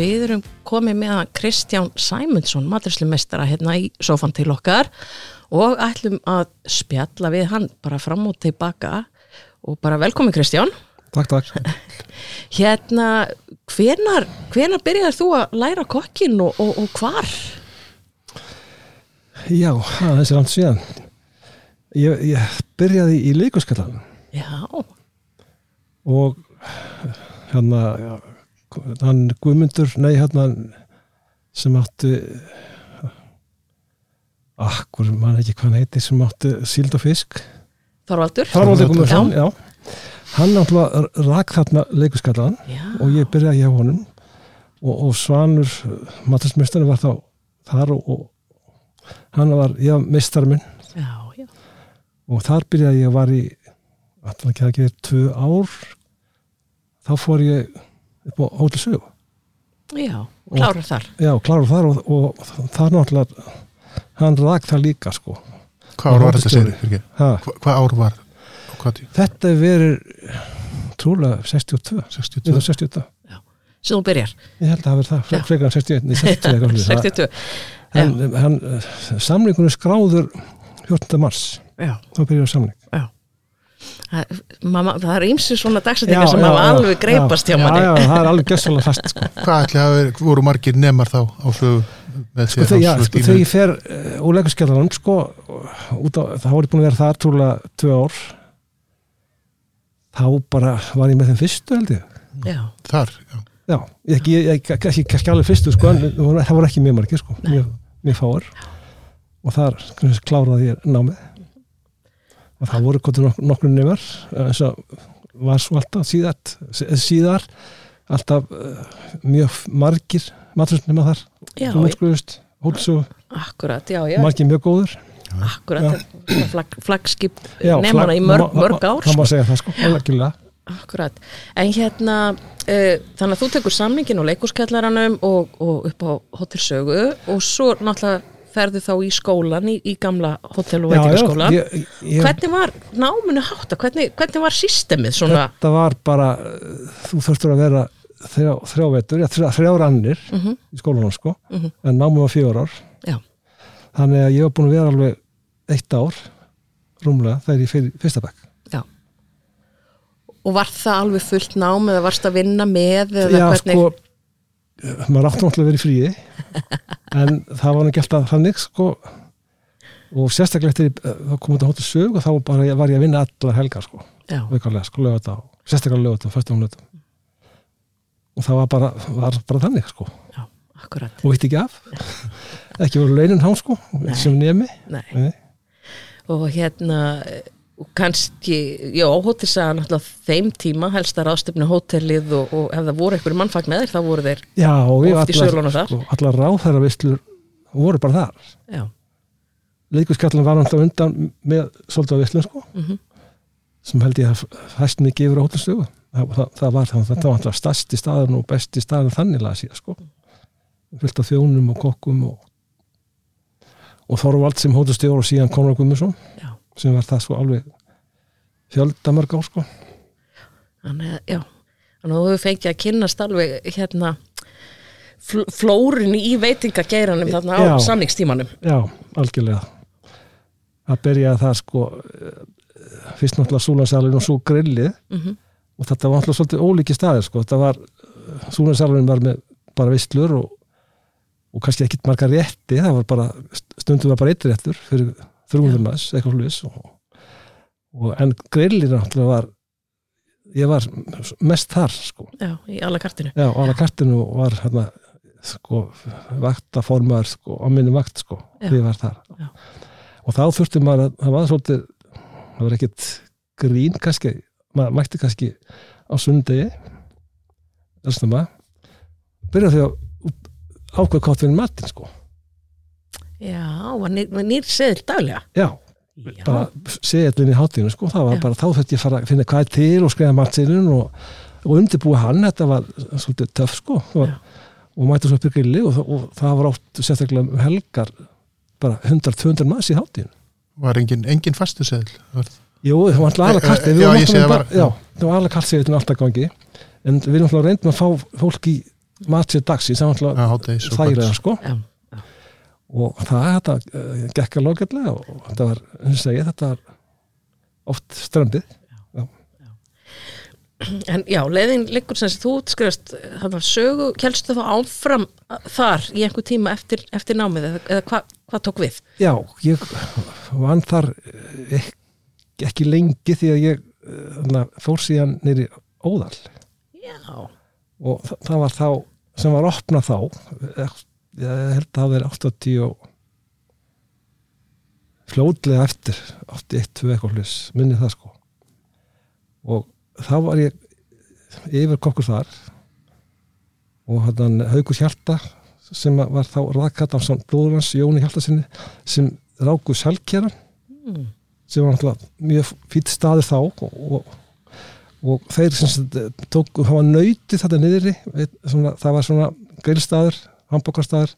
við erum komið með Kristján Sæmundsson, maturislimestara hérna í sofan til okkar og ætlum að spjalla við hann bara fram og tilbaka og bara velkomin Kristján. Takk, takk. Hérna, hvenar, hvenar byrjaði þú að læra kokkin og, og, og hvar? Já, það er langt síðan. Ég, ég byrjaði í leikuskallan Já, og hérna, hann Guðmundur, nei hérna, sem átti, akkur, mann ekki hvað hann heiti, sem átti síld og fisk. Þorvaldur. Þorvaldur Guðmundsson, já. Hann náttúrulega rak þarna leikuskallan Já, og ég byrjaði hjá honum og, og Svanur maturismestarinn var þá þar og, og hann var, já, meistar minn já, já. og þar byrjaði ég var í alltaf ekki að gera tvö ár þá fór ég upp á Hótel Sögu Já, klárar þar. já, klára þar og, og þar náttúrulega hann rak það líka sko Hvað ár var þetta Hva, hvað ár var og hvað þetta er verið trúlega 62 62? eða 68, Sem þú byrjar. ég held að það verið það Já. fre- frekar en 61, nei, 60 eitthvað svoleiðis. 62. hann, hann, samlingunum skráður 14. mars Já. þá byrjaði samling Það, mamma, það er ýmsi svona dagsetningar Já, sem já, hafa já, alveg greipast hjá já, manni. já, það er alveg gæssalega fast sko. Hvað ætli hafa verið, voru margir nemar þá á sögu með sko, sér þegar, já, sko, ég fer uh, úr leikuskjallanum sko, út á, þá var ég búin að vera þar trúlega tvö ár. Þá bara var ég með þeim fyrstu held ég. Já, Þar, já. já, ég, ekki, ég, ég, ekki, ekki alveg fyrstu sko, en það voru ekki mjög margir sko, mjög, mjög fáar og þar kláraði ég námið og það voru nok nokkur nefnar eins og var svo alltaf síðar, síðar alltaf uh, mjög margir maturisnema þar. Já, Húnskruðust, Hólsú, akkurat, já, já, margir mjög góður akkurat, flag, flagskip nefnana flag- í mörg, mörg ár, Það má sko. segja það sko, alveg akkurat. En hérna, uh, þannig að þú tekur samningin og leikuskjallaranum og, og upp á hotelsögu og svo náttúrulega ferðu þá í skólan, í, í gamla hotel og ég, Hvernig var náminu hátta? Hvernig, hvernig var systemið svona? Þetta var bara þú þurftur að vera þrjá, þrjá vetur, ja, þrjá, þrjár annir Mhm. í skólanum sko, Mhm. en námið var fjögur ár Já. þannig að ég var búin að vera alveg eitt ár rúmlega þegar ég fyrir fyrsta bekk Og var það alveg fullt nám eða varst að vinna með Já, hvernig? sko, maður átti náttúrulega að vera í fríi en það var ekki alltaf þannig sko. Og sérstaklega eftir ég- þá kom þetta hóttu sög og þá bara, var ég að vinna allar helgar sko, aukarlega sko, lögata sérstaklega lögata, föstum lögata og það var bara, var bara þannig sko. Já, og veitt ekki af. Ekki voru launin hán sko Nei. sem nemi. Og hérna og kannski, já, hótelsaga náttúrulega þeim tíma, helst að ráðstöfnu hótelið og, og ef það voru einhverju mannfagn með þeir, þá voru þeir, já og Oft í sölunum þar. sko, allar ráðherra visslur voru bara þar. Já, leikuskallan var náttúrulega undan með svolítið að visslum sko mhm, sem held ég að fæst mikið yfir á hótelstögu. Það, það, það var það, þetta var alltaf stærsti staðan og besti staðan þannig laga síðan sko. Fyllt af þjónum og kokkum og, og Þorvald sem hótelstjór og síðan Konrad Gummarsson já, sem var það sko alveg fjöldamörg á sko. Þannig að, já þannig að þú fengið að kynnast alveg hérna fl flórun í veitingageiranum þarna á Já. samningstímanum. Já, algjörlega. Það byrjaði það sko eh, fyrst náttúrulega súlansalinn og svo grillið. Mm og þetta var náttúrulega svolítið ólíki staðir sko, þetta var súlansalinn var með bara visslur og, og kannski ekkit marga rétti, það var bara stundum var bara eitt réttur fyrir þrjúndur maður, eitthvað og en grillið náttúrulega var ég var mest þar sko. Já, í alla kartinu Já, á ala kartinu var hérna, sko, vaktaformaður sko, á minni vakt sko, Já. því ég var þar. Já. og þá þurfti maður að það var svolítið, það var ekkit grín kannski, maður mætti kannski á sundegi elstum maður byrja því að ákveð hvað fyrir matinn sko já, var nýr, var nýr seðil daglega. Já, já, bara segjallin í hátinu sko, það var Já. bara þá þurfti ég að finna hvað er til og skreiða matsinnin og, og undirbúa hann, þetta var svolítið töff sko og, og mætti svo grilli og, og það var oft sérstaklega um helgar bara 100-200 manns í hátinu Var engin, engin fastu seðl Jú, það var alltaf alveg kart já, ég sé það var- Já, það var alveg kart segjallin alltaf gangi en við erum alltaf reyndum að fá fólk í matsér dagsins, það var alltaf þægilega sko. Já, og það þetta uh, gekk að lókjallega og þetta var, og segja, þetta var oft ströndið en já, leiðin liggur sem þú útskrifast hann var sögu, kjælstu þá áfram þar í einhver tíma eftir, eftir námið eða, eða hvað hva tók við? Já, ég vann þar eh, ek, ekki lengi því að ég eh, þarna, fór síðan nýri óðal. Já, og það, það var þá sem var opnað þá eh, ég held að það verið 80 og fljótlega eftir 81, 2 eitthvað hlis minni það sko og þá var ég yfir kokkur þar og hann Haugur Hjalta sem var þá rakat af blóðurans Jóni Hjalta sinni sem ráku selkjæran mm. sem var náttúrulega mjög fýtt staður þá og, og, og þeir sem það var nöyti þetta svona, það var svona grillstaður, hambúkarstaður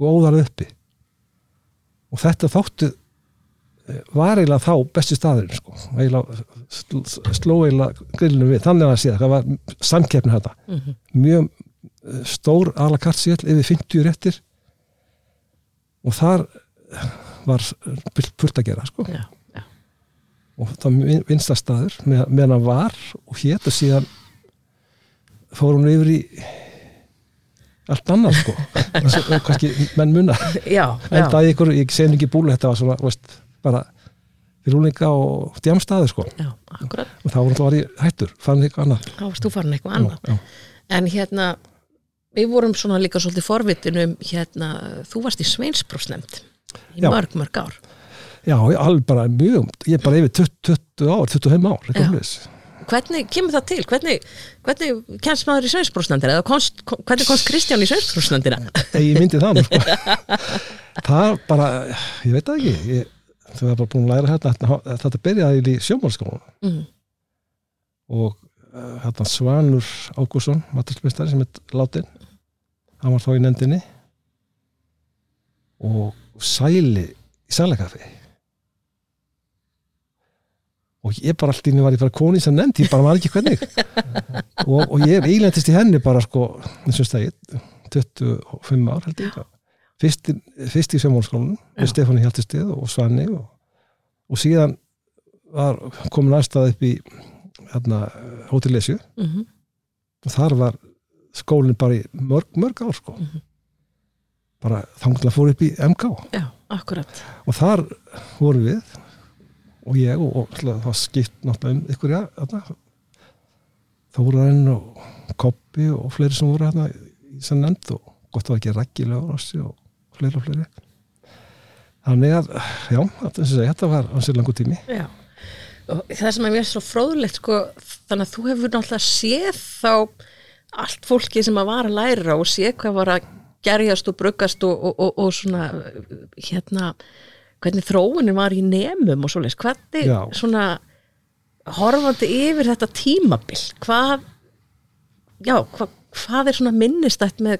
og óðar uppi. Og þetta þáttu eh, var eiginlega þá besti staðurinn sko. sló eiginlega grillinu við, þannig að sé það var samkeppni þetta Mm mjög eh, stór alakartsél yfir 50 réttir. Og þar var fullt að gera sko. Já, já, og það var vinstastaður með, með var og hétt og síðan fór hún yfir í allt annað sko. Og kannski menn munna já, já. endaði ykkur, ég segi ekki búlu þetta var svona, veist, bara fyrir úlinga og djamstaður sko. Já, og þá var ég hættur, fann eitthvað annað. Þá varst þú farin eitthvað annað? En hérna við vorum svona líka svolítið forvitin um hérna, þú varst í Sveinsbrósnefnd í mörg, mörg ár. Já, ég alveg bara mjög ég er bara yfir 20, 20 ár, 25 ár eitthvað hlis hvernig kemur það til? hvernig, hvernig kemst maður í konst, hvernig komst Kristján í Sveinsbrósnefndina? ég myndi það nú sko. það bara, ég veit það ekki ég, þú var bara búin að læra hérna þetta, byrjaði í sjómálskólan Mm. og hérna Svanur Ágússon matursmestari sem er látin hann var þá í nefndinni og Sæli í Sælakaffi og ég bara allt í henni var ég bara koni sem nefnd, ég bara var ekki hvernig. Og, og ég eiginlega í henni bara sko, og stæði 25 ár held ég. Fyrst, fyrst í Já. með Stefáni Hjaltistið og Svanni og, og síðan var komin aðstæða upp í hérna, hótellesju Mm og þar var skólinn bara í mörg, mörg ár sko. Mhm. bara þangla fór upp í MK já, og þar vorum við og ég og, og ætla, það skipt náttúrulega um ykkur þarna. Þórainn og Koppi og fleiri sem voru hérna í sem nefnd og gott var ekki rækkilega rossi og fleiri og fleiri þannig að, já, segja, þetta var ansið langur tími já. og það sem er mér svo fróðlegt sko, þannig að þú hefur náttúrulega séð þá allt fólki sem að var að læra og séð hvað var að gerjast og bruggast og, og, og, og svona hérna hvernig þróunin var í nemum og svoleiðis, hvernig Já. svona horfandi yfir þetta tímabil hvað já, hva, hvað er svona minnistætt með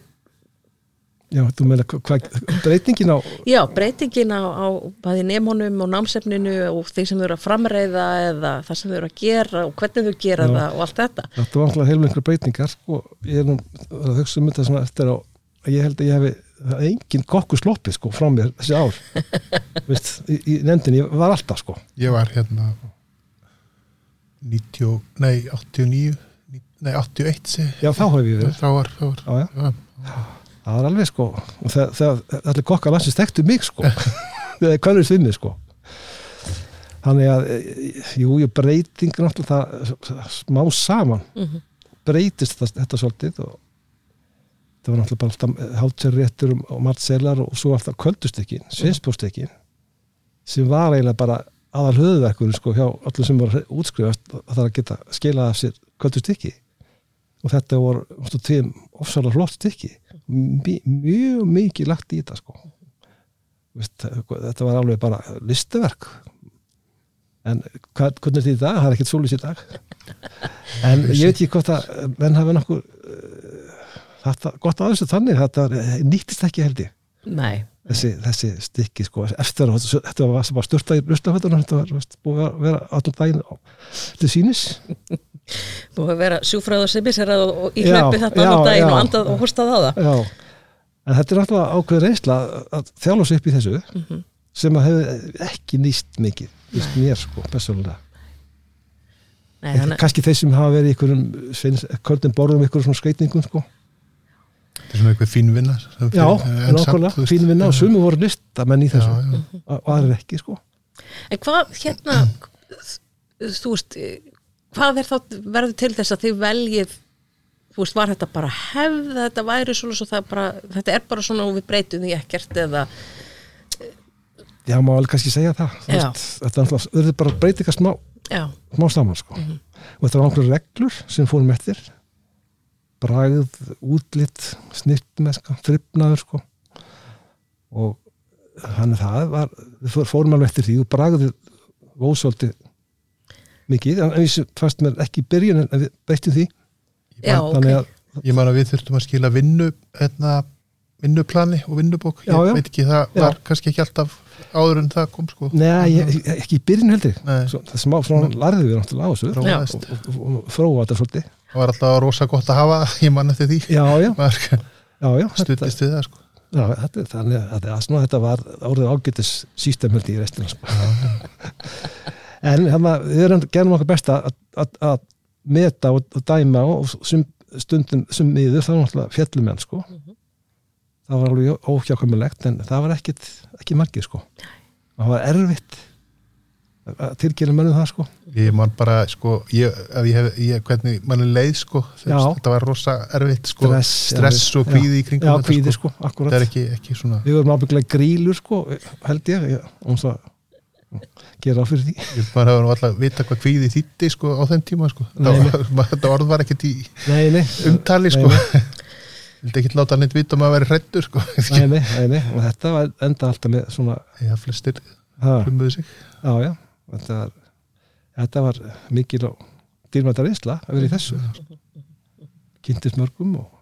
já, þú meina, hvað, breytingin á Já, breytingin á, á bæði nemunum og námsefninu og þeir sem þau eru að framreiða eða það sem þau eru að gera og hvernig þau gera Já. það og allt þetta. Þetta var alltaf einhverja breytingar sko. ég er nú að hugsa um þetta svona eftir að ég held að ég hefi það er engin kokku sloppi sko frá mér þessi ár. Vist, í, í nefndinni, ég var alltaf sko. Ég var hérna 90, og- nei 89 ní- nei 81 segi ég. já þá hef ég verið. Þá var, þá var. Já, já. já, það var alveg sko og þegar, allir kokkar landsins þekktu mig sko. Kvörður við mig sko. Þannig að jú, jú, breyting náttúrulega það smá saman Mm breytist þetta, þetta svolítið og það var náttúrulega bara alltaf hátserréttur og matselar og svo alltaf köldustekkin, svinsbústekkin sem var eiginlega bara aðal höfðverkur sko hjá öllum sem voru að útskrifast að það að geta skilað af sér köldustekki og þetta voru tveim ofsalega flott stykki mjög, mikið lagt í þetta sko. Þetta var alveg bara listaverk. En hvað, hvernig er þetta í dag? það er ekkert svolítið í dag. En ég veit ekki hvort að menn hafa nokkur þetta, gott að þessu þannig þetta nýttist ekki held ég Nei, þessi, þessi stykki sko eftir að þetta var bara styrta í rustafötunum þetta var veist, búið að vera daginn á- til sínis Búið að vera sjúfræð og semisherað og, í hlaupi þetta daginn já. og andað og hostað á það. Já, en þetta er náttúrulega ákveð reynsla að þjála sig upp í þessu Mhm. sem að hefur ekki nýst mikið, nýst mér sko, persónulega. Nei, En þannig, kannski þeir sem hafa verið í einhverjum kvöldin borðum einhverjum svona skreitningum sko. Þetta er svona eitthvað fín vinna sem Já, nákvæmlega, þú veist, fín vinna og sumi voru listamenn í þessu. já, já. og aðrir ekki sko. en hvað hérna, þú veist, hvað er þá verður til þess að þið veljið, þú veist, var þetta bara hefð, þetta væri svona svo það bara, þetta er bara svona og við breytum því ekkert eða, Já, má alveg kannski segja það veist, Þetta er náttúrulega, þetta er bara breytinga smá, já, smá saman sko. og þetta var einhverju reglur sem fórum eftir bragð, útlitt snittmeska, þryfnaður sko. og hann það var, við fór- fórum alveg eftir því og bragðið ósvöldi mikið, en við fannst mér ekki í byrjun en við breytum því já, þannig ok. að Ég man að við þurftum að skila vinnu hérna, vinnuplani og vinnubók ég Já, já. veit ekki, það Já. var kannski ekki alltaf áður en það kom sko Nei, ég, ekki í byrjun heldur. Svo, það smá svona larðið við náttúrulega á þessu og, og, og, og þróa þetta svolítið það var alltaf rosa gott að hafa það, ég man eftir því Já, já, stuttist við það sko já þetta, er- þannig að þetta, svona, þetta var orðið ágætis sístemöldi í restina sko. En hérna, við erum gerum okkur besta að, að, að meta og, og dæma og sum, stundum sem miður þá náttúrulega fjallum enn sko. það var alveg óhjákvæmulegt en það var ekkit, ekki margir sko. það var erfitt tilkynna mönnum það sko. ég man bara sko ég, ég hef, ég, hvernig mann er leið sko þetta var rosa erfitt sko. Stress, stress, og kvíði í kringum Já, þetta kvíði sko. sko, það er ekki, ekki svona Við vorum ábygglega grílur sko, held ég, ég um það gera á fyrir því. ég bara hefur alltaf vita hvað kvíði þýtti sko á þenn tíma sko. Þetta orð var ekkert í Nei, nei, umtali sko. Vildi ekki láta neitt vita um að vera hrættur sko. Nei, nei, nei, og þetta var enda alltaf með svona, já, flestir ha, hlumuðu sig. Já, já, þetta var, þetta var mikil og dýrmættar reynsla að vera í þessu. Kynntist mörgum og,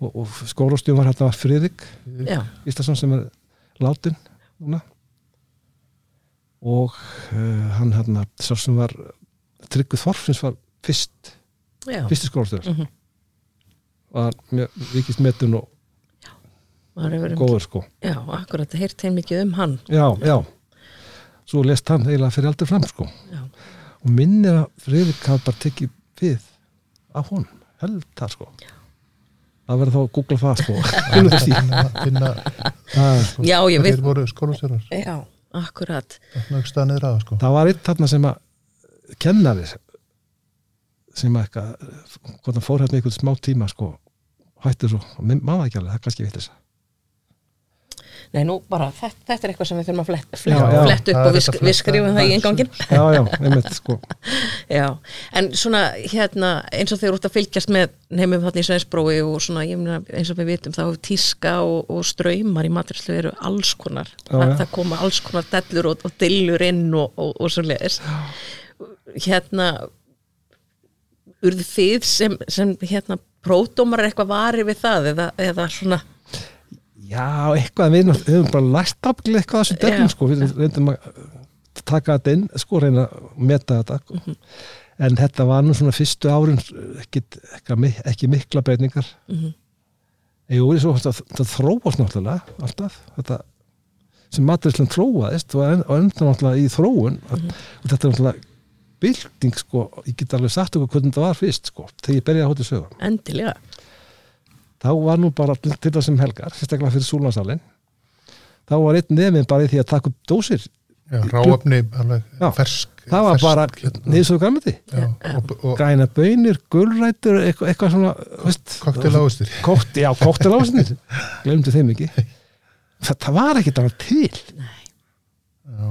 og, og skólastjum var var Friðrik já, Íslasson sem er látin núna. Og uh, hann hérna, sá sem var Tryggvið Þorfins var fyrst já, fyrsti skólastjóður Mhm. var mjög vikist metun og um, góður sko. Já, akkurat, heyrt heim mikið um hann, já, já, svo lest hann eiginlega fyrir aldrei fram sko. Já, og minnir að Friðrik hafi bara tekið við af honum, held það sko. Það verður þá að googla það sko. Finna, finna það, já, ég þeir veit, já, akkurat, að sko. Það var eitt þarna sem að kennari sem að eitthvað fór hérna einhvern smá tíma sko hættur svo, maður ekki alveg, það er kannski vitt þess nei, nú bara, þetta, þetta er eitthvað sem við þurfum að flett, Já, flett, já, flett upp og við, við fletta, skrifum það í engangin já, já, einmitt sko. Já, en svona hérna eins og þeir út að fylgjast með nefnum þarna í Sveinsbrói og svona eins og við vitum þá tíska og, og ströymar í maturslu eru alls konar. Já, það, það koma alls konar dellur og, og dillur inn og, og, og svo leiðis hérna urðu þið sem, sem hérna pródómar eitthvað vari við það eða, eða svona Já, eitthvað við höfum bara lært afglega eitthvað þessu Já. sko, við reyndum að taka þetta inn, sko, reyna að meta þetta Mhm. en þetta var nú svona fyrstu árin ekki, ekki, mikla breytingar. Mhm. Jú, svo þetta, þetta þróast náttúrulega alltaf, þetta sem maturislan þróaðist og en- og enda náttúrulega í þróun. Mhm. og þetta er náttúrulega bylting sko, ég get alveg sagt okkur hvernig þetta var fyrst sko, þegar ég byrjaði að hóta sögum endilega þá var nú bara til til þessum helgar sérstaklega fyrir súlansalinn þá var einn nefn bara í því að taka upp dósir já, ráöfni fersk það var fersk, bara niðursöðu græmiti já, og, og græna bönir, gulrætur eitthvað, eitthvað svona áustur Kókt, já, kóktelásinir glemdu þeim ekki. Þetta var ekkert alveg til. Já,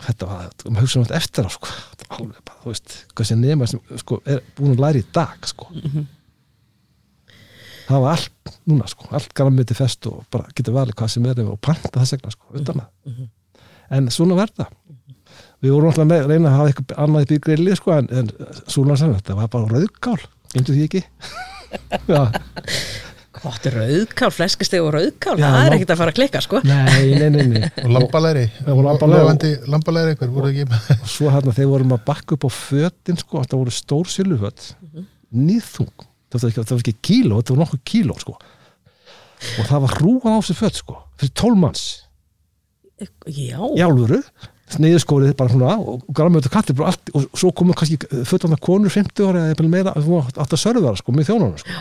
og þetta var, maður hugsa um þetta eftir á sko. Alveg bara, þú veist, hvað sem sem sko, er búin að læra í dag sko. Það var allt núna, sko, allt grammiti fest og bara getur valið hvað sem er og panta þess vegna, sko, utan að. En svona verða við vorum alltaf með að reyna að hafa eitthvað annað upp í grilli, sko, en, en svona sem þetta var bara rauðkál, glemdu því ekki? Já, Gott rauðkál, fleskisteg og rauðkál Já, það er ekkert að fara að klikka sko. Nei, nei, nei, nei. og lambalæri. Lambalæri. einhver voru ekki með. Og svo hérna þegar vorum að bakka upp á fötin sko, þetta voru stór silföt nýðþung, það var ekki, það var ekki kíló þetta var nokkuð kíló sko. Og það var hrúan á sig föt sko fyrir tólmanns Já, í álfuru niðurskórið bara svona og þetta kallir bara allt og svo komum kannski fötana konur 50 ára eða meira átt að sörða sko með þjónunum sko.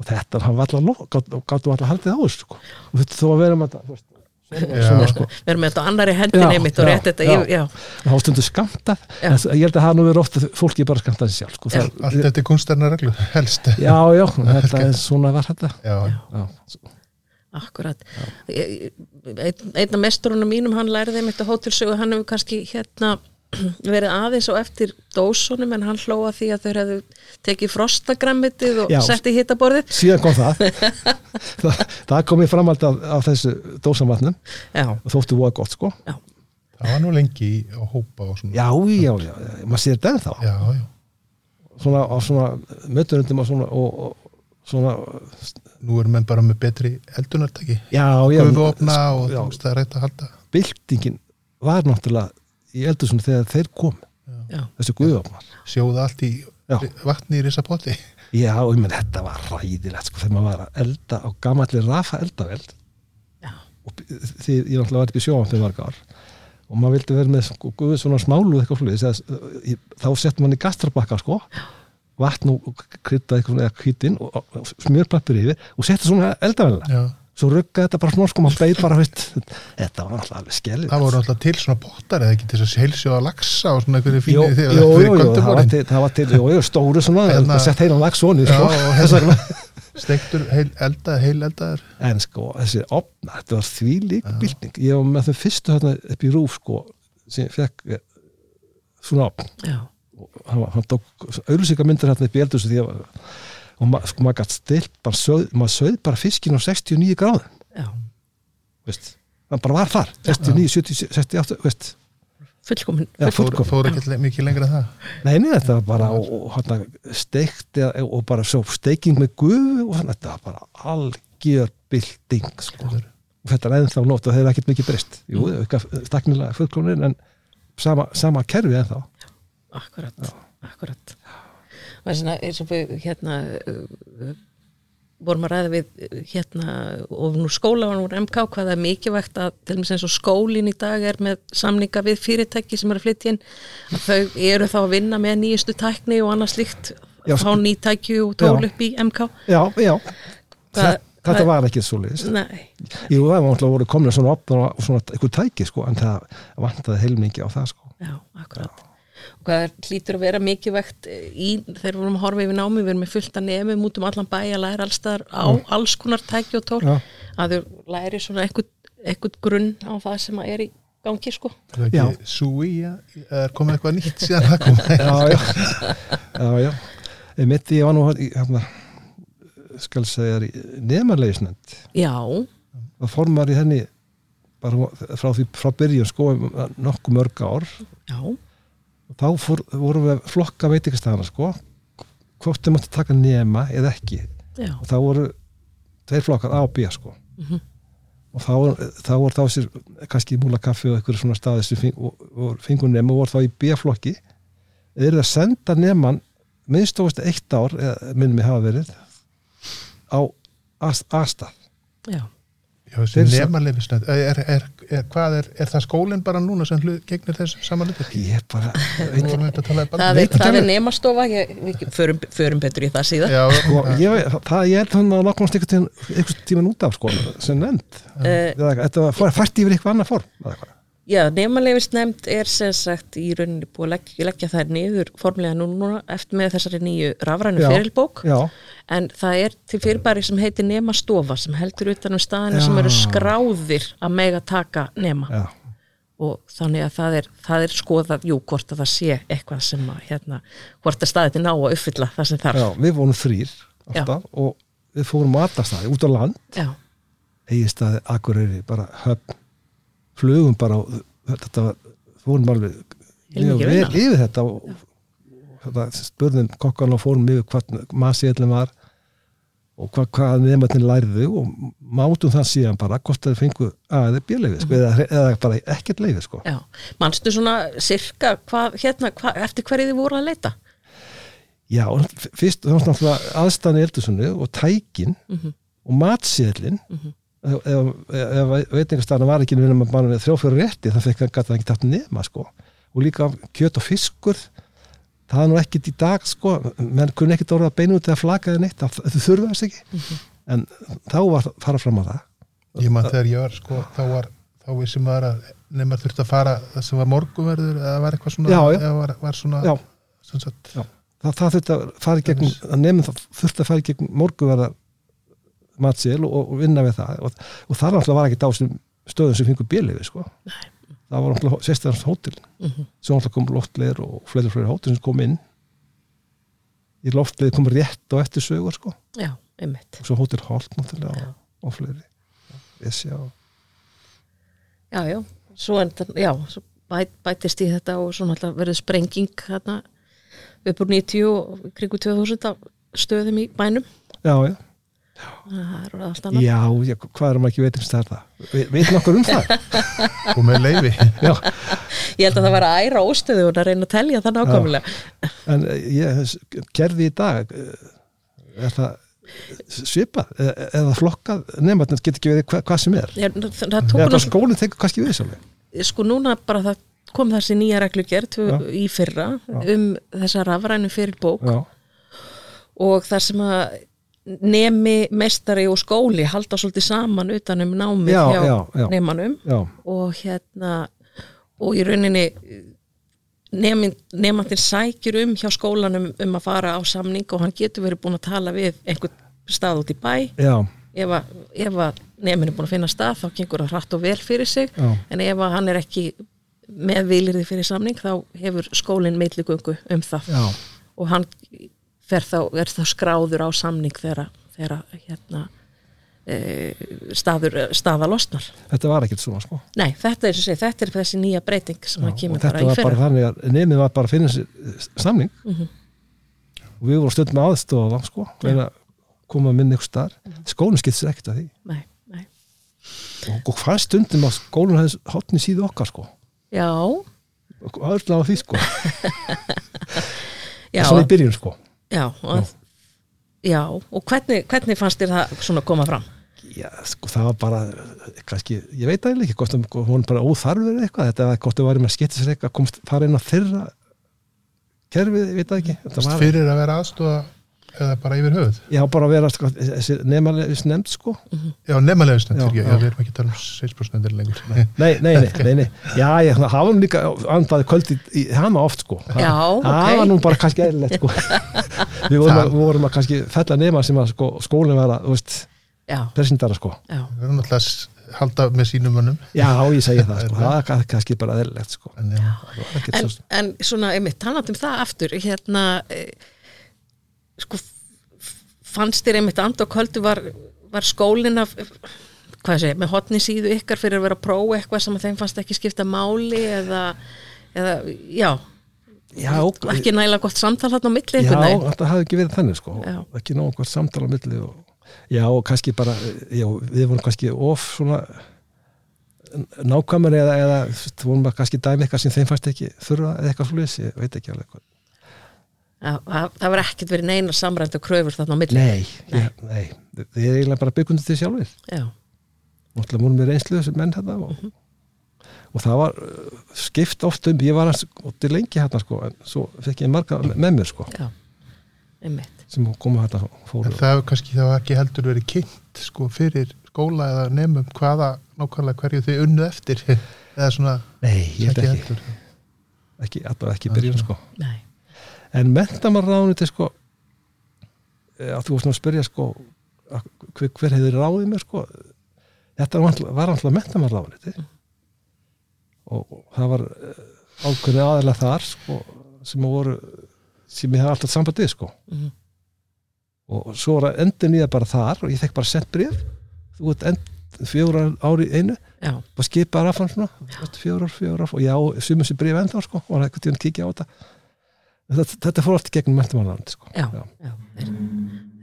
og þetta hann var alltaf gáttu alltaf haldið á þessu sko. Og þetta þó að vera með þetta svona sko við erum með þetta á annari hendinni Já, mitt og já, rétt þetta já. yfir- já. þá stundu skamtað Já. en ég held að það nú verið ofta fólki bara skamtað sér sjálf sko. Já. Það, allt eftir kunstarna reglu, helst já, já, þetta er svona var þetta já, já, Akkurat Ég- Einn einn af mesturunum mínum hann lærði mitt á hótelsögu, hann hefur kannski hérna verið aðeins á eftir dósunum en hann hlóa því að þau hefðu tekið frostagrammitið og Já. sett í hittaborðið síðan kom það. Það, það kom ég framald af, af þessu dósamatnum Já, og þóttu voða gott sko. Já, það var nú lengi í- á hópa og svona. Já, já, já, maður sér þetta ennþá. Já, já. svona á svona mötunundum og svona og, og svona nú erum menn bara með betri eldunartæki. Já, já, og já, þú veist það er rætt að halda. Byltingin var náttúrulega í eldur þegar þeir kom já, þessu guðopnar sjóða allt í Já. vatni í risapotti já, ég menn þetta var ræðilegt sko, þegar maður var að elda á gamalli rafa eldaveld. Já, og því ég náttúrulega var upp í sjóan fyrir marga ár. Og maður vildi vera með sko, guð svona smálu eitthvað flugis þá settum mann í gastrabakka sko vatn og krydda eitthvað svona eða kvítin og, og, og smjörplappur yfir og setja svona eldavelna já. Svo rugga þetta bara smá sko maður beig bara veist, þetta var alltaf alveg skellið það voru alltaf til svona bóttar eða ekki til þess að heilsjóða lagsa og svona einhverju Jú, fínir jú, þegar jú, fyrir jú, það var kvöldumorinn til, það var til jú, jú, stóru svona, Hérna- það sett heilan og þess vegna stektur heil eldað, heil eldaður. En sko, þessi opna, þetta var því lík bylting, ég var með þeim fyrstu hérna upp í rúf sko, sem ég fekk eh, svona opn. Hann, hann tók auðlýsingar myndir hérna upp í eldhúsi því að og ma, sko, maður gætt stilt bara söð, maður söð bara fiskin á 69 gráðum já. Veist, hann bara var þar. 69, 70, 68, veist. Fullkomin fór, fullkomin. fór ekki le- mikið lengra en það? Nei, nei, þetta var bara og, og, hérna, steikt eða- og bara svo steiking með gufu og svona, þetta var bara algjör bylting sko. og þetta er ennþá nót og það hefur ekkert mikið breyst. Jú, staknilega fullkomnin en sama, sama kerfi ennþá. Akkurat, akkurat. Það svona eins og við hérna vorum að ræða við hérna og nú skóla og nú MK hvað það er mikilvægt að til dæmis eins og skólin í dag er með samninga við fyrirtæki sem eru að flytja inn. Að þau eru þá að vinna með nýjustu tækni og annað slíkt Já, fá sko- nýtækju og tól upp í MK Já, já, Hvað- þetta, hvað- var ekki svo leiðis Nei, Jú, það var náttúrulega voru komin svona opna og svona eitthvað tæki sko, en það vantaði heilmingi á það sko. Já, akkurat og hvað er, hlýtur að vera mikilvægt í, þegar við vorum að horfa yfir námi við erum með fullt að nefum út um allan bæ að læra allstaðar á alls konar tæki og tól. Já. að þau læri svona eitthvað, eitthvað grunn á það sem að er í gangi sko. Er súi er komið eitthvað nýtt síðan það kom Já, já, já, já. Mitt ég var nú í, hérna, skal segja nefnarlegisnend já, það formar í henni bara frá því frá byrjun sko nokkuð mörg ár. Já, þá fór, vorum við að flokka veitingastæðana sko. Hvort þau mátti taka nema eða ekki. Já, og þá voru tveir flokkar A og B sko. Mhm. og þá, þá voru þá sér kannski múlakaffi og einhverju svona staði sem og fingur nema og voru þá í B-flokki. Eða eru að senda neman minnstofast eitt ár minnum ég hafa verið á A-stað er, er, er, hvað er, er það skólinn bara núna sem hlut, gegnir þess saman hlutur? ég er bara tala um það bara er, veit það er nemastofa ég, við förum, förum betur í það síðan Já, sko, já, ég, það, ég held hann að nákvæmst einhvern tímann út af sko sem nefnd. Eh, þetta var fært yfir eitthvað annað form eða eitthvað. Já, nefnleifisnefnd er sem sagt í rauninni búið að leggja, leggja þær niður formlega núna eftir með þessari nýju rafrænu Já. fyrilbók já, en það er til fyrirbæri sem heitir nemastofa sem heldur utan um staðinu Já. sem eru skráðir að mega taka nema. Já, og þannig að það er, það er skoðað, jú, hvort að það sé eitthvað sem að, hérna, hvort að staðið til ná að uppfylla það sem þarf. já, við vorum þrýr alltaf og við fórum matastæði út á land. Já, eigistæði, akureyri, bara höfn flugum bara og þetta fórum alveg vinna. yfir þetta og, og þetta, spurðum kokkan og fórum yfir hvað masiðlum var og hvað, hvað nefnarnir lærðu og mátum það síðan bara hvort þeir fengu að þeir bíleifi sko, eða, eða bara ekkert leifi sko. Manstu svona sirka hvað, hérna, hvað, eftir hverju þið voru að leita? Já, fyrst þá var náttúrulega aðstæðan í Eldursunni og tækin og matsýðlin ef, ef, ef veitingastæðan var ekki nema bara með þrjófjóru rétti það fekk hann gæti ekki tapt nema sko. Og líka kjöt og fiskur það er nú ekkit í dag sko. Menn kunni ekkit orða beinu út eða flakaði neitt það, það þurfa þess ekki. En þá var það fara fram á það. Ég man þegar ég var sko, þá var þá vissum maður að nema þurfti að fara það sem var morgunverður eða var eitthvað svona Já, já. eða var, var svona Já. sem sagt, það, það þurfti að fara gegn að nefnum það þurfti að fara gegn morguverða matsýl og, og vinna við það. Og, og það náttúrulega var ekki þessum stöðum sem fengur bíliði sko. Það var náttúrulega sérstaklega hótel Mhm. sem náttúrulega kom loftleir og fleiri fleiri hótel sem kom inn. Í loftleir kom rétt og eftir sögur sko. Já, einmitt. og svo hótel Holt náttúrulega og, og fleiri. Esja og Já, já, svo, en, já, svo bæt, bætist í þetta og svo náttúrulega verið sprenging hérna upp úr 90 og kringu 2000 af stöðum í bænum. já, já, Það já, já, hvað er maður ekki veitum stær það, Ve- veit nokkur um það? Og með leifi já, Ég held að það var að æra óstöðu og að reyna að telja það nákvæmlega. en eh, ég gerði í dag eh, er það svipað eða, eða flokkað? Nema þetta getur ekki verið hva, hvað sem er. Ég, það, það nú, skólinn tekur kannski við svolítið sko núna bara það kom þessi nýja reglugerð Já. í fyrra Já. um þessa rafrænu fyrir bók já, og þar sem að nemi, meistari og skóli halda svolítið saman utan um námið Já, hjá já, já. nemanum. Og hérna og í rauninni nemin, nemandinn sækjur um hjá skólanum um að fara á samning og hann getur verið búin að tala við einhvern stað út í bæ. Ef að, ef að nemin er búin að finna stað þá gengur það hratt og vel fyrir sig. En ef að hann er ekki með vilirði fyrir samning þá hefur skólinn meitligöngu um það. Já, og hann þá, er þá skráður á samning þegar, hérna, e, staður, staða losnar. þetta var ekkert svona sko Nei, þetta er, þessi, þetta er þessi nýja breyting sem að kemur þetta bara í var bara fyrra. þannig að nefnið var bara að finna eh, samning Mhm. og við vorum stundum aðstofa það sko að koma að minna ykkur starf Mhm. skólinn skipt sér ekkert að því Nei, nei. og, hvað stundum að skólinn hefði hotni síðu okkar sko Já, og öll á því sko já, svona í byrjun sko já, og, já, og hvernig, hvernig fannst þér það svona koma fram? Já, sko, það var bara, kannski, ég veit það ekki, hvort það- hún bara óþarfur eitthvað, þetta var hvort það var með að skipta sér eitthvað, komst inn á þeirra kerfið, ég veit það ekki. Þetta var, fyrir að vera aðstofa eða bara yfir höfuð já, bara vera, sko, þessi nemalegis nefnd, sko. já, nefnilega Já, já, já, já. við erum ekki að tala um 6% lengur Nei. Nei, nei, nei, nei, nei. já, ég hafa nú líka andaði kvöldi í hana oft, sko. Það- Já, Það ok. var nú bara kannski eðlilegt, sko. við vorum að, vorum að kannski fella nema sem að, sko, skólinn var að, þú veist, Já, presentara, sko. já, við náttúrulega að halda með sínum mönnum Já, ég segi það, sko, það er kannski bara eðlilegt, sko. en. Það en, en svona, einmitt, talandi um það aftur, hérna, e, sko, fannst þér einmitt and og kvöldu var, var skólinn af, hvað sé, með hotni síðu ykkar fyrir að vera að prófa eitthvað sem þeim fannst ekki skipta máli eða, eða já, Já, og, ekki nægilega gott samtal þarna á milli Já, þetta hafði ekki verið þannig sko. Já. ekki nóg hvort samtala á milli og, já, og kannski bara já, við vorum kannski of svona nákvæmur eða, eða þú vorum kannski dæmi eitthvað sem þeim fannst ekki þurfa eða eitthvað slúðis, ég veit ekki alveg hvað það, var ekkert verið neina samrænt og kröfur þarna á milli. Nei, nei, nei, þið er eiginlega bara byggundu til sjálfur Já, náttúrulega múlum við reynslu þessu menn hérna og, og það var uh, skipt oft um, ég var hans til lengi hérna sko, en svo fekk ég marga með mér sko, já, einmitt. sem koma hérna fóru. En það hefur kannski það var ekki heldur verið kynnt sko, fyrir skóla eða nefnum hvaða nákvæmlega hverju þið unnu eftir. Eða svona Nei, ég held ekki, ekki, allavega ekki byrjun sko. Nei, En mentamarráðuniti sko eh, að þú varst að spyrja sko hver, hver hefur ráðið mér sko þetta var alltaf, var alltaf mentamarráðuniti og, og það var eh, ákveðni aðeins þar sko sem að voru sem ég hef alltaf sambandið sko. Mhm. og svo var að endur nýja bara þar og ég fekk bara sent bréf. Þú ert end fjóra ári í einu. Já, bara skipaði rafan svona fjórar, fjórar og já, sumum sér bréf ennþá sko og hann eitthvað tíðan kíkja á þetta þetta, þetta fór allt gegnum mentumálaland sko. já, já, þeir,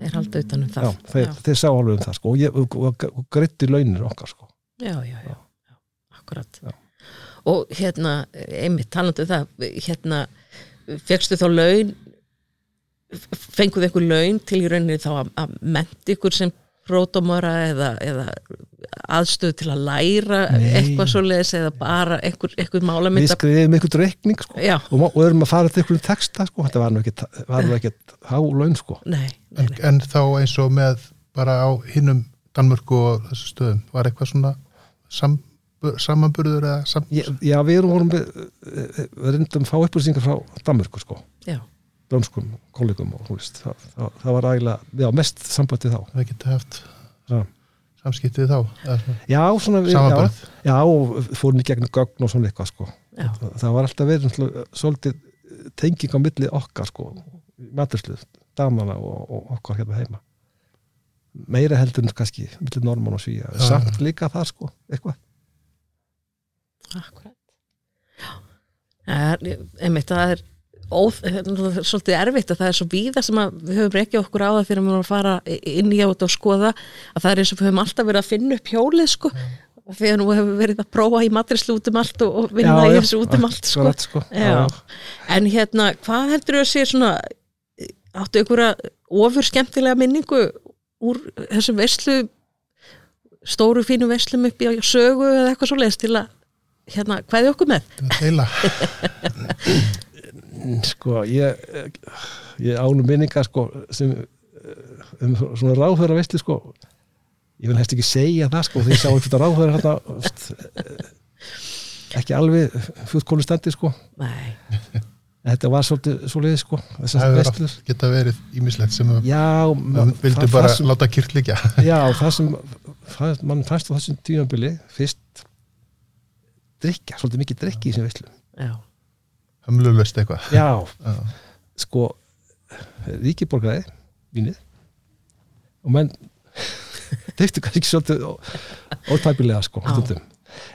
þeir halda utanum það já, þeir, þeir sá alveg um það sko. og, og, og, og greitti launir okkar sko. já, já, já, já, akkurat Já. og hérna, einmitt talandi um það, hérna fegstu þá laun fenguð ykkur laun til í rauninni þá að menti ykkur sem pródómara eða, eða aðstöð til að læra Nei. eitthvað svoleiðis eða bara einhver, einhver við málamynda skrifum einhvern reikning sko. og, og erum að fara til einhvern texta sko. þetta var nú ekki, var nú ekki há laun sko. nei, nei, en, en þá eins og með bara á hinnum Danmörku og þessu stöðum var eitthvað svona sam, samanburður eða sam, Já, já, við erum vorum við, við reyndum að fá upplýsingar frá Danmörku sko, já, dönskum kollegum og þú veist, það, það, það var ægilega, já, mest sambandi þá. það geta haft Já, samskiptið þá já svona við, já, já, og fórum í gegnum gögn og svona eitthvað sko. Það, það var alltaf verið náttúrulega svolítið tenging á milli okkar sko, matursluð, damana og, og okkar hérna heima. Meira heldur en kannski milli normann og svíja, samt líka það sko, eitthvað. akkurat já, er, einmitt það er svolítið erfitt að það er svo víða sem að við höfum ekki okkur á það að við erum að fara inn í átt og skoða að það er eins og við höfum alltaf verið að finna upp hjólið sko og þegar nú hefur verið að prófa í matrislu út um allt og, vinna Já, í þessu út um allt sko. sko. En hérna, hvað heldur þú að sé svona, áttu ykkur að ofur skemmtilega minningu úr þessum veslu, stóru fínu veslum upp í sögu eða eitthvað svo til að, hérna, hvað er okkur með? Sko ég ég ánum minninga sko sem eh, um svona ráðhverja veistli sko. Ég vil helst ekki segja það sko því ég sá eitthvað ráðhverja hérna ekki alveg fjóðkólu standi sko. Nei, þetta var svolítið svoleiði sko Það oft geta verið ímislegt sem já, ma- vildu það- bara það sem, láta kýrt líka já, það sem það, mann fannst á þessum tímabili fyrst drikja, svolítið mikið drikki í þessum veistlum já, hömlulöst eitthvað. Já, Já. sko ríki borgaði vínið. Og menn teiktu kannski svolítið ótæpilega sko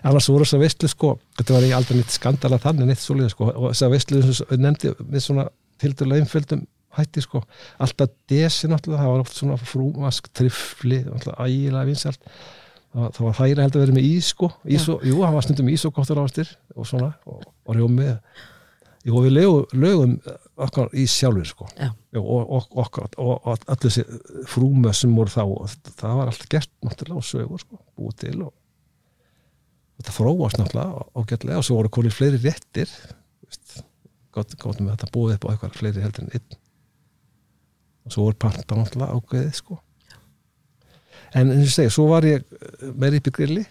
annars voru þess að veistlu sko þetta var aldrei neitt skandala þannig neitt svoleiði sko. Og þess að veistlu eins og ég nefndi með svona tildulega einföldum hætti sko. Alltaf desi náttúrulega það var oft svona frúmask trifli ægilega vinsalt það var, það var hægri heldur að vera með ís sko. Ís og, jú, hann var stundum ís og gottur ástir og svona og, og rjómi Jú, við lögum, lögum okkar í sjálfur sko. Og, og, og, og, og allir þessi frúmöð sem voru þá og það var allt gert náttúrulega og sögur sko, búið til og þetta þróast náttúrulega ágætlega. Og svo voru konið fleiri réttir gott, gott með þetta búið upp á eitthvað fleiri heldur en einn. Og svo voru panta náttúrulega ágæðið sko. En eins og segi, svo var ég meiri upp í grilli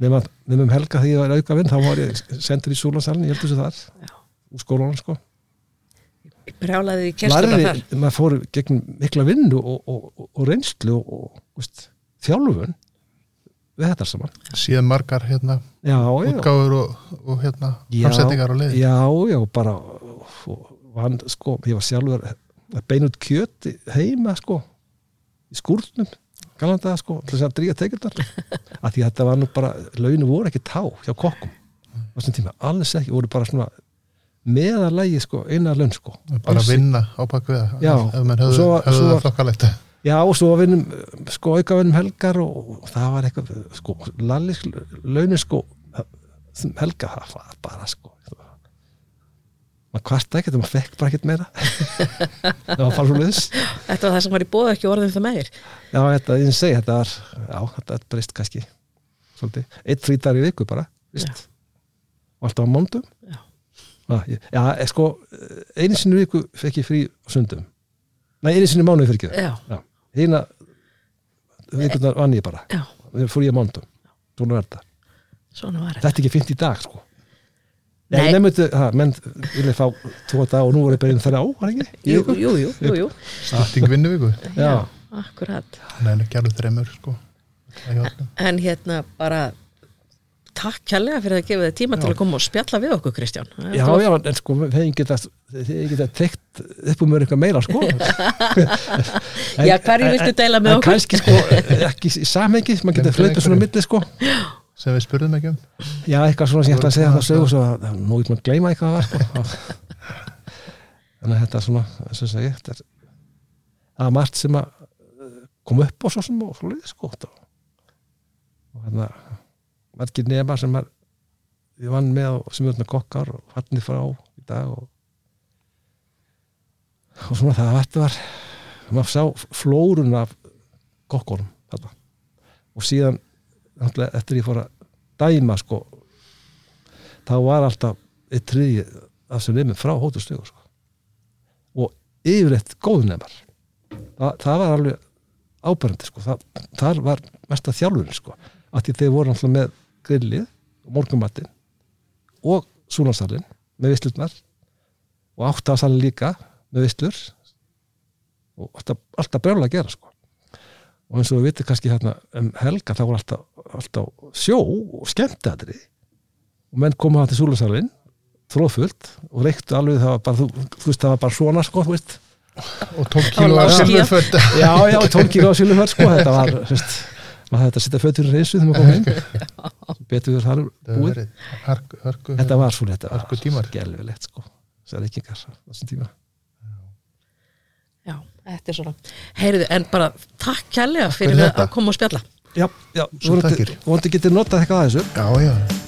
nema, nema um helga þegar ég var auka vinn þá var ég sendur í Súlansalinn, ég heldur þessu þar Já. úr skólanum sko brjálaði í kerstuna þar. maður fór gegn mikla vinnu og, og, og, og reynslu og, og veist, þjálfun við þetta saman síðan margar hérna já, já, útgáfur og, og hérna Já. framsetningar á leiði já, já, bara og, vann, sko, ég var sjálfur að beina út kjöt heima sko, í skúrnum galanda sko, til þess að dríja tekjundar að því að þetta var nú bara launu voru ekki tá hjá kokkum á þessum tíma, alls ekki, voru bara svona meðalagi sko, eina laun sko. Bara vinna á Já. ef menn höfðu, Svo- höfðu svo- það þokkalegt. Já, og svo vinnum, sko, auka vinnum helgar og, og það var eitthvað, sko, lalli launin, sko, helga, það var bara, sko, maður kvarta ekkert og maður fekk bara ekkert meira. það var liðs. Þetta var það sem var í bóða ekki orðin það meir. Já, þetta, ég segi, þetta var, já, þetta breyst kannski, svolítið, eitt frítar í viku bara, og alltaf á mondum. Já. Ah, ég, já, eh, sko, einu sinni í viku fekk ég frí sundum. Nei, einu sinni í mánuði fyrir ekki Já, Hina vikurnar vann ég bara já, fór ég á mándum svona verða svona var þetta. þetta er ekki fint í dag sko Nei. Nei, nefndu, ha, menn vilja fá tvo dag og nú voru bara einn þar á, var ekki? Jú, jú, jú, jú, jú. styrting vinnuvíku Já, Akkurat. ekki alveg þreymur sko Það er hjá öllum. En hérna bara takk kærlega fyrir að gefa þið tíma til að koma og spjalla við okkur, Kristján. já, já, en sko þeir geta, þeir geta tekt upp um eitthvað meira sko En- Já, hverju en- viltu deila með en okkur? kannski sko, ekki í samhengi maður geta flauta svona milli sko sem við spurðum ekki um. Já, eitthvað svona sem ég ætla að segja það sögu svo að nú vil maður gleyma eitthvað það var, sko. þannig að þetta er svona þess að segja þetta er er margt sem að eh, kom upp á svo sem og svo liðið sko og, og hérna margir nema sem er ég vann með og sem er með kokkar og fannir frá í dag og og svona það þetta var maður sá flórun af kokkorum þarna. Og síðan eftir ég fór að dæma sko þá var alltaf eitt triði af sem nefnum frá hóttustögu sko. og yfirleitt góðnemar Þa, það var alveg ábærandi sko. það, þar var mesta þjálfurinn sko. að því þeir voru alltaf með grillið morgumattin og súlansalinn með visslutnar og áttasalinn líka með visslur og alltaf, alltaf brjálega að gera sko og eins og við vitum kannski hérna um helga þá voru alltaf, alltaf sjó og skemmtadri og menn koma það til súlusalinn þróðfullt og reyktu alveg það var bara, þú, þú veist það var bara svona sko, þú veist. Og 12 kíló var af lágskýjað. silfurföld já, já, tólkir á siluför sko, þetta var, veist maður hætti að setja fötur í reysu þegar maður kom inn betur við það búið. hörku, hörku, þetta var svona, þetta var gelvilegt sko, það er ekki yngar þessum tíma. Já, þetta er svona. Heyrðu, en bara takk kærlega fyrir fyrir að koma og spjalla. Já, já, Svo vonandi, takkir. vonandi getur notað eitthvað að þessu. Já, já,